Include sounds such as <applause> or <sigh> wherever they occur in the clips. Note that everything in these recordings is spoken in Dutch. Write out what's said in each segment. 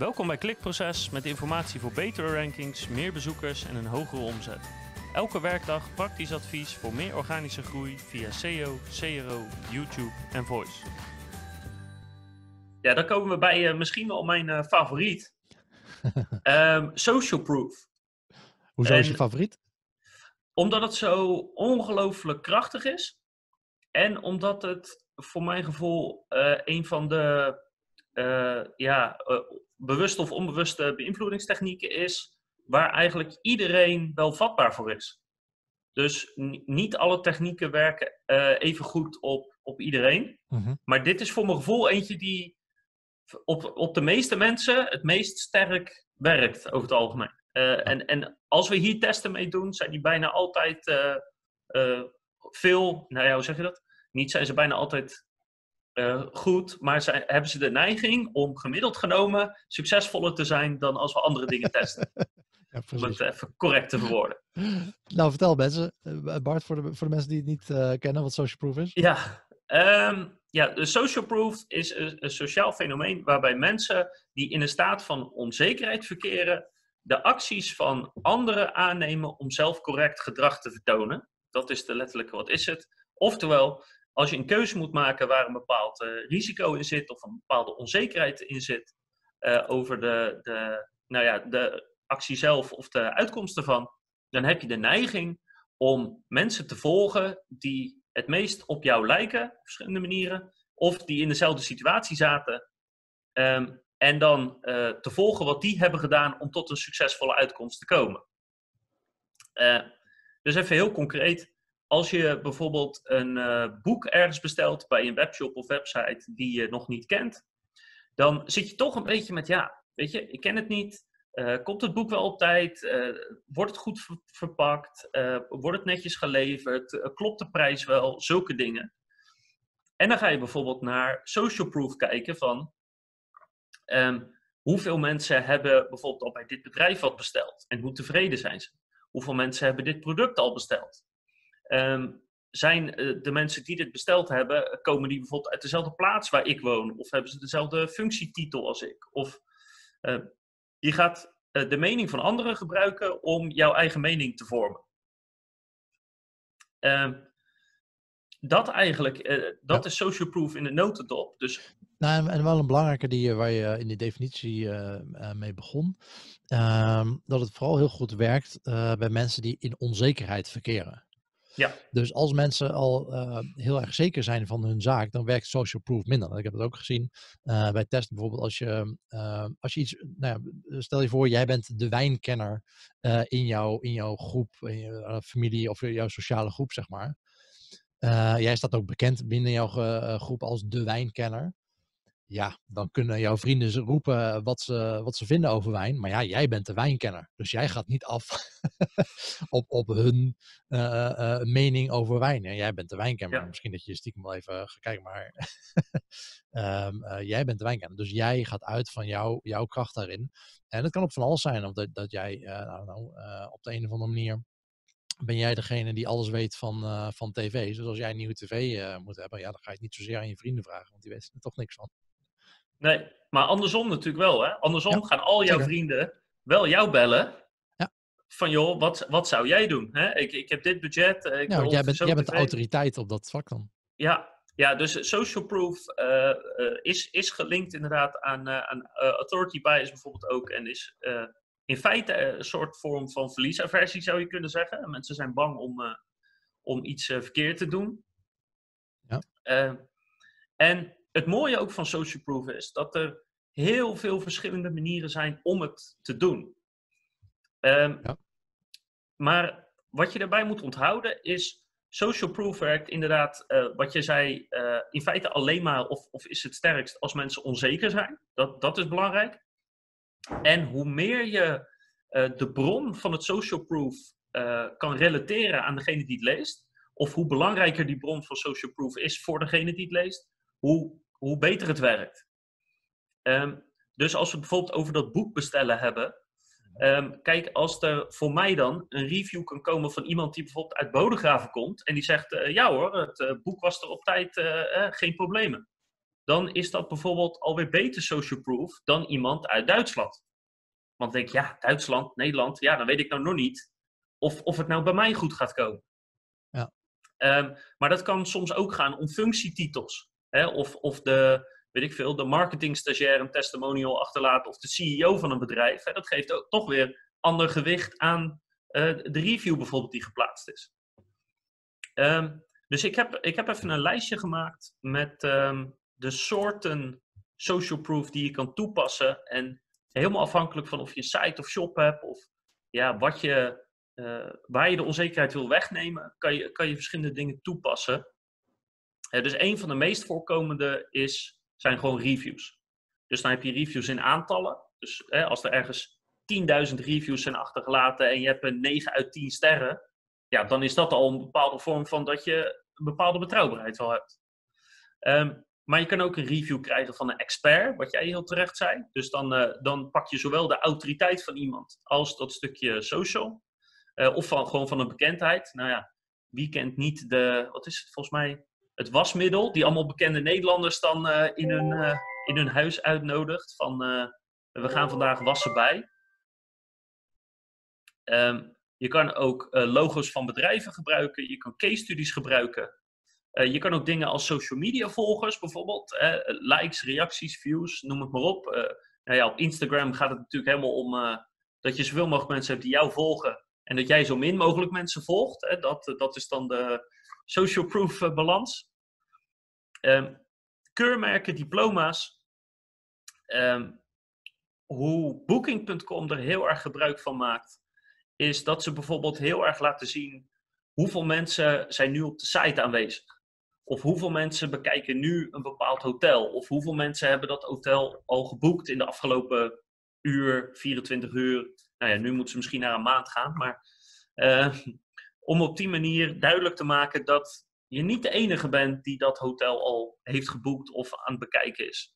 Welkom bij Klikproces met informatie voor betere rankings, meer bezoekers en een hogere omzet. Elke werkdag praktisch advies voor meer organische groei via SEO, CRO, YouTube en Voice. Ja, dan komen we bij uh, misschien wel mijn uh, favoriet. um, <laughs> social proof. Hoezo is je favoriet? Omdat het zo ongelooflijk krachtig is. En omdat het voor mijn gevoel uh, een van de ja, bewuste of onbewuste beïnvloedingstechnieken is waar eigenlijk iedereen wel vatbaar voor is. Dus niet alle technieken werken uh, even goed op, op iedereen. Mhm. Maar dit is voor mijn gevoel eentje die op, op de meeste mensen het meest sterk werkt over het algemeen. Uh, en, en als we hier testen mee doen, zijn die bijna altijd uh, veel, nou ja, hoe zeg je dat? Niet zijn ze bijna altijd uh, goed, maar zij, hebben ze de neiging om gemiddeld genomen succesvoller te zijn dan als we andere dingen testen. <laughs> ja, om het even correct te verwoorden. Nou, vertel mensen, eh, Bart, voor de, voor de mensen die het niet uh, kennen, wat social proof is. Ja, um, ja de social proof is een, een sociaal fenomeen waarbij mensen die in een staat van onzekerheid verkeren, de acties van anderen aannemen om zelf correct gedrag te vertonen. Dat is de letterlijke wat is het. Oftewel, als je een keuze moet maken waar een bepaald uh, risico in zit of een bepaalde onzekerheid in zit uh, over de, de, nou ja, de actie zelf of de uitkomst ervan, dan heb je de neiging om mensen te volgen die het meest op jou lijken, op verschillende manieren, of die in dezelfde situatie zaten, um, en dan uh, te volgen wat die hebben gedaan om tot een succesvolle uitkomst te komen. dus even heel concreet, als je bijvoorbeeld een uh, boek ergens bestelt bij een webshop of website die je nog niet kent, dan zit je toch een beetje met, ja, weet je, ik ken het niet. Uh, komt het boek wel op tijd? Uh, wordt het goed ver verpakt? wordt het netjes geleverd? klopt de prijs wel? Zulke dingen. En dan ga je bijvoorbeeld naar social proof kijken van um, hoeveel mensen hebben bijvoorbeeld al bij dit bedrijf wat besteld en hoe tevreden zijn ze? Hoeveel mensen hebben dit product al besteld? Um, zijn uh, de mensen die dit besteld hebben, komen die bijvoorbeeld uit dezelfde plaats waar ik woon? Of hebben ze dezelfde functietitel als ik? Of uh, je gaat uh, de mening van anderen gebruiken om jouw eigen mening te vormen. Ehm, dat eigenlijk, dat ja. is social proof in de notendop. Dus... Nou, en wel een belangrijke die, waar je in de definitie mee begon. Ehm, dat het vooral heel goed werkt bij mensen die in onzekerheid verkeren. Ja. Dus als mensen al uh, heel erg zeker zijn van hun zaak, dan werkt social proof minder. Ik heb het ook gezien uh, bij testen bijvoorbeeld. Als je, uh, als je iets, nou ja, stel je voor, jij bent de wijnkenner in, jouw, in jouw groep, in je familie of jouw sociale groep, zeg maar. jij staat ook bekend binnen jouw groep als de wijnkenner ja, dan kunnen jouw vrienden roepen wat ze, wat ze vinden over wijn. Maar ja, jij bent de wijnkenner. Dus jij gaat niet af <laughs> op, op hun uh, uh, mening over wijn. En jij bent de wijnkenner. Ja. Misschien dat je stiekem wel even gaat kijken, maar um, <laughs> uh, jij bent de wijnkenner. Dus jij gaat uit van jou, jouw kracht daarin. En het kan op van alles zijn. Of dat, dat jij nou, nou, op de een of andere manier ben jij degene die alles weet van, uh, van tv. Dus als jij een nieuwe tv uh, moet hebben, ja, dan ga je het niet zozeer aan je vrienden vragen, want die weten er toch niks van. Nee, maar andersom natuurlijk wel. Hè? Andersom gaan al jouw vrienden wel jou bellen. Ja. Van joh, wat, wat zou jij doen? Hè? Ik, ik heb dit budget. Ik nou, jij bent, jij bent de autoriteit op dat vak dan. Ja, ja dus social proof uh, uh, is, is gelinkt inderdaad aan, uh, aan authority bias bijvoorbeeld ook. En is in feite een soort vorm van verliesaversie zou je kunnen zeggen. Mensen zijn bang om, om iets verkeerd te doen. Ja. en het mooie ook van social proof is dat er heel veel verschillende manieren zijn om het te doen. Um, ja. Maar wat je daarbij moet onthouden is, social proof werkt inderdaad, uh, wat je zei, uh, in feite alleen maar, of, of is het sterkst als mensen onzeker zijn. Dat, dat is belangrijk. En hoe meer je uh, de bron van het social proof kan relateren aan degene die het leest, of hoe belangrijker die bron van social proof is voor degene die het leest, hoe, hoe beter het werkt. Um, dus als we het bijvoorbeeld over dat boek bestellen hebben. Um, kijk, als er voor mij dan een review kan komen van iemand die bijvoorbeeld uit Bodegraven komt. En die zegt, uh, ja hoor, het uh, boek was er op tijd, uh, geen problemen. dan is dat bijvoorbeeld alweer beter social proof dan iemand uit Duitsland. Want denk ja, Duitsland, Nederland, ja, dan weet ik nou nog niet of, of het nou bij mij goed gaat komen. Ja. Ehm, maar dat kan soms ook gaan om functietitels. Of, of de, weet ik veel, de marketingstagiair een testimonial achterlaat of de CEO van een bedrijf. Hè? Dat geeft ook toch weer ander gewicht aan uh, de review bijvoorbeeld die geplaatst is. Um, dus ik heb, ik heb even een lijstje gemaakt met um, de soorten social proof die je kan toepassen. En helemaal afhankelijk van of je een site of shop hebt of ja, wat je, uh, waar je de onzekerheid wil wegnemen, kan je, kan je verschillende dingen toepassen. Uh, dus een van de meest voorkomende is, zijn gewoon reviews. Dus dan heb je reviews in aantallen. Dus als er ergens 10.000 reviews zijn achtergelaten en je hebt een 9 uit 10 sterren, ja, dan is dat al een bepaalde vorm van dat je een bepaalde betrouwbaarheid wel hebt. Um, maar je kan ook een review krijgen van een expert, wat jij heel terecht zei. Dus dan, uh, dan pak je zowel de autoriteit van iemand als dat stukje social. Of van, gewoon van een bekendheid. Nou ja, wie kent niet de, wat is het volgens mij, het wasmiddel, die allemaal bekende Nederlanders dan uh, in, hun, in hun huis uitnodigt. Van we gaan vandaag wassen bij. Um, je kan ook logo's van bedrijven gebruiken. Je kan case studies gebruiken. Je kan ook dingen als social media volgers bijvoorbeeld, likes, reacties, views, noem het maar op. Nou ja, op Instagram gaat het natuurlijk helemaal om dat je zoveel mogelijk mensen hebt die jou volgen en dat jij zo min mogelijk mensen volgt. Dat, dat is dan de social proof balans. Um, keurmerken, diploma's. Um, hoe Booking.com er heel erg gebruik van maakt, is dat ze bijvoorbeeld heel erg laten zien hoeveel mensen zijn nu op de site aanwezig. Of hoeveel mensen bekijken nu een bepaald hotel? Of hoeveel mensen hebben dat hotel al geboekt in de afgelopen uur, 24 uur? Nou ja, nu moeten ze misschien naar een maand gaan. Maar uh, om op die manier duidelijk te maken dat je niet de enige bent die dat hotel al heeft geboekt of aan het bekijken is.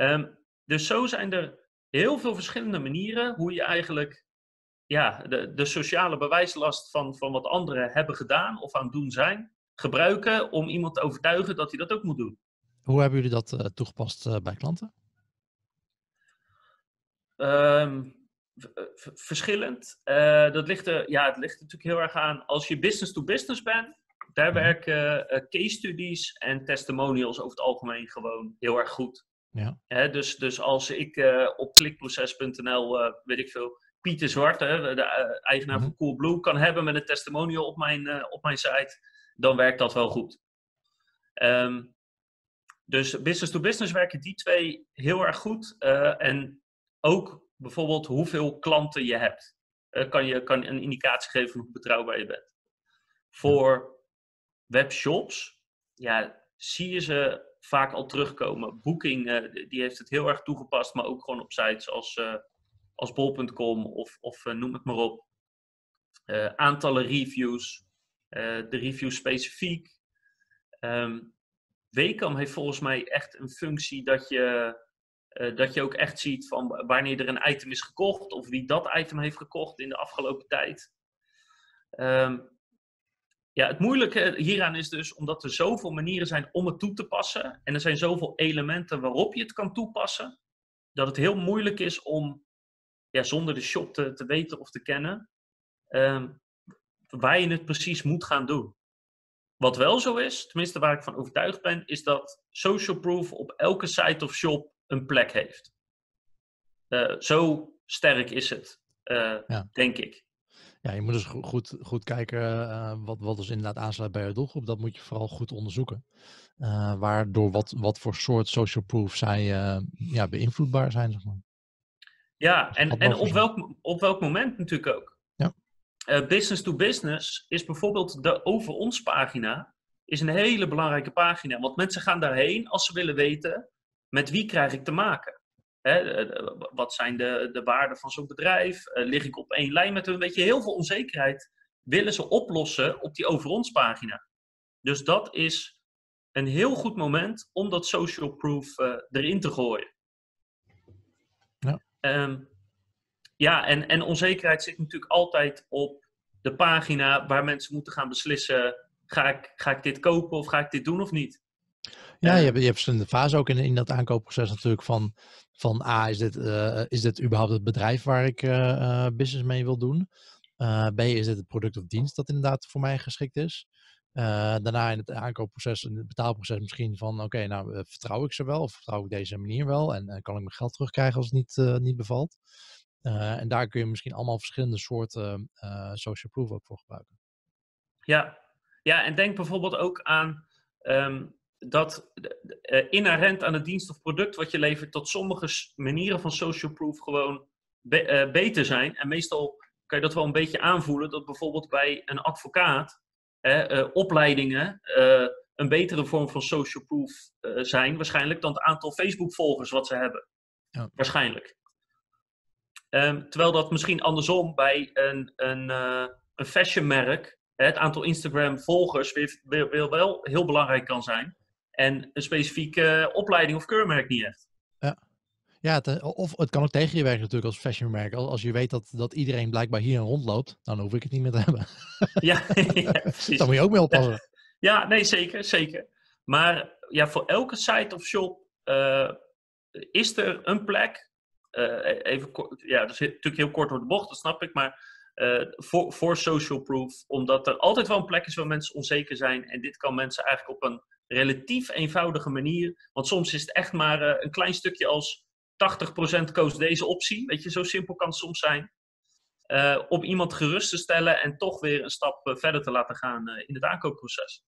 Um, dus zo zijn er heel veel verschillende manieren hoe je eigenlijk ja, de, de sociale bewijslast van, van wat anderen hebben gedaan of aan het doen zijn, gebruiken om iemand te overtuigen dat hij dat ook moet doen. Hoe hebben jullie dat uh, toegepast uh, bij klanten? Um, verschillend. Uh, dat ligt er, ja, het ligt natuurlijk heel erg aan. Als je business to business bent, daar mhm. werken case studies en testimonials over het algemeen gewoon heel erg goed. Ja. dus, dus als ik op klikproces.nl, weet ik veel, Pieter Zwart, de eigenaar mm -hmm. van Coolblue, kan hebben met een testimonial op mijn, op mijn site dan werkt dat wel goed. Um, dus business to business werken die twee heel erg goed. En ook bijvoorbeeld hoeveel klanten je hebt. Kan je kan een indicatie geven hoe betrouwbaar je bent. Voor webshops, ja, zie je ze vaak al terugkomen. Booking, uh, die heeft het heel erg toegepast, maar ook gewoon op sites als, als bol.com of, of noem het maar op. aantallen reviews, eh, de review specifiek. Um, heeft volgens mij echt een functie dat je, dat je ook echt ziet van wanneer er een item is gekocht of wie dat item heeft gekocht in de afgelopen tijd. Um, ja, het moeilijke hieraan is dus omdat er zoveel manieren zijn om het toe te passen en er zijn zoveel elementen waarop je het kan toepassen, dat het heel moeilijk is om ja, zonder de shop te, te weten of te kennen, um, waar je het precies moet gaan doen. Wat wel zo is, tenminste waar ik van overtuigd ben, is dat social proof op elke site of shop een plek heeft. Uh, zo sterk is het, uh, ja. denk ik. Ja, je moet dus goed, goed kijken uh, wat, wat dus inderdaad aansluit bij je doelgroep. Dat moet je vooral goed onderzoeken. waardoor wat, wat voor soort social proof zij ja, beïnvloedbaar zijn. Zeg maar. Ja, en, en op, welk, op welk moment natuurlijk ook. Uh, business to business is bijvoorbeeld de over ons pagina. Is een hele belangrijke pagina. Want mensen gaan daarheen als ze willen weten met wie krijg ik te maken. Hè, eh, wat zijn de, de waarden van zo'n bedrijf? Uh, lig ik op één lijn met hun? Weet je, heel veel onzekerheid willen ze oplossen op die over ons pagina. Dus dat is een heel goed moment om dat social proof uh, erin te gooien. Ja. Um, ja, en, en onzekerheid zit natuurlijk altijd op de pagina waar mensen moeten gaan beslissen: ga ik, ga ik dit kopen of ga ik dit doen of niet? Ja, je hebt, je hebt verschillende fasen ook in, in dat aankoopproces natuurlijk van, van A, is dit, is dit überhaupt het bedrijf waar ik business mee wil doen? B, is dit het product of dienst dat inderdaad voor mij geschikt is? Daarna in het aankoopproces, in het betaalproces misschien van oké, nou vertrouw ik ze wel of vertrouw ik deze manier wel en kan ik mijn geld terugkrijgen als het niet, niet bevalt. en daar kun je misschien allemaal verschillende soorten social proof ook voor gebruiken. Ja, ja en denk bijvoorbeeld ook aan um, dat inherent aan het dienst of product wat je levert, dat sommige manieren van social proof gewoon be beter zijn. En meestal kan je dat wel een beetje aanvoelen, dat bijvoorbeeld bij een advocaat uh, opleidingen een betere vorm van social proof zijn, waarschijnlijk, dan het aantal Facebook-volgers wat ze hebben. Ja. Waarschijnlijk. Um, terwijl dat misschien andersom bij een, een, een fashionmerk, het aantal Instagram-volgers weer, weer, weer, wel heel belangrijk kan zijn. En een specifieke opleiding of keurmerk niet echt. Ja. Ja, het, eh, of het kan ook tegen je werken natuurlijk als fashionmerk. Als je weet dat, dat iedereen blijkbaar hier rondloopt, dan hoef ik het niet meer te hebben. <laughs> Ja, <laughs> ja <laughs> precies. Dan moet je ook mee oppassen. Ja, nee, zeker, zeker. Maar ja, voor elke site of shop uh, is er een plek. Uh, even ja, dat is natuurlijk heel kort door de bocht, dat snap ik. Maar uh, voor, voor social proof, omdat er altijd wel een plek is waar mensen onzeker zijn. En dit kan mensen eigenlijk op een relatief eenvoudige manier. Want soms is het echt maar een klein stukje als 80% koos deze optie. Weet je, zo simpel kan het soms zijn. Uh, om iemand gerust te stellen en toch weer een stap uh, verder te laten gaan in het aankoopproces.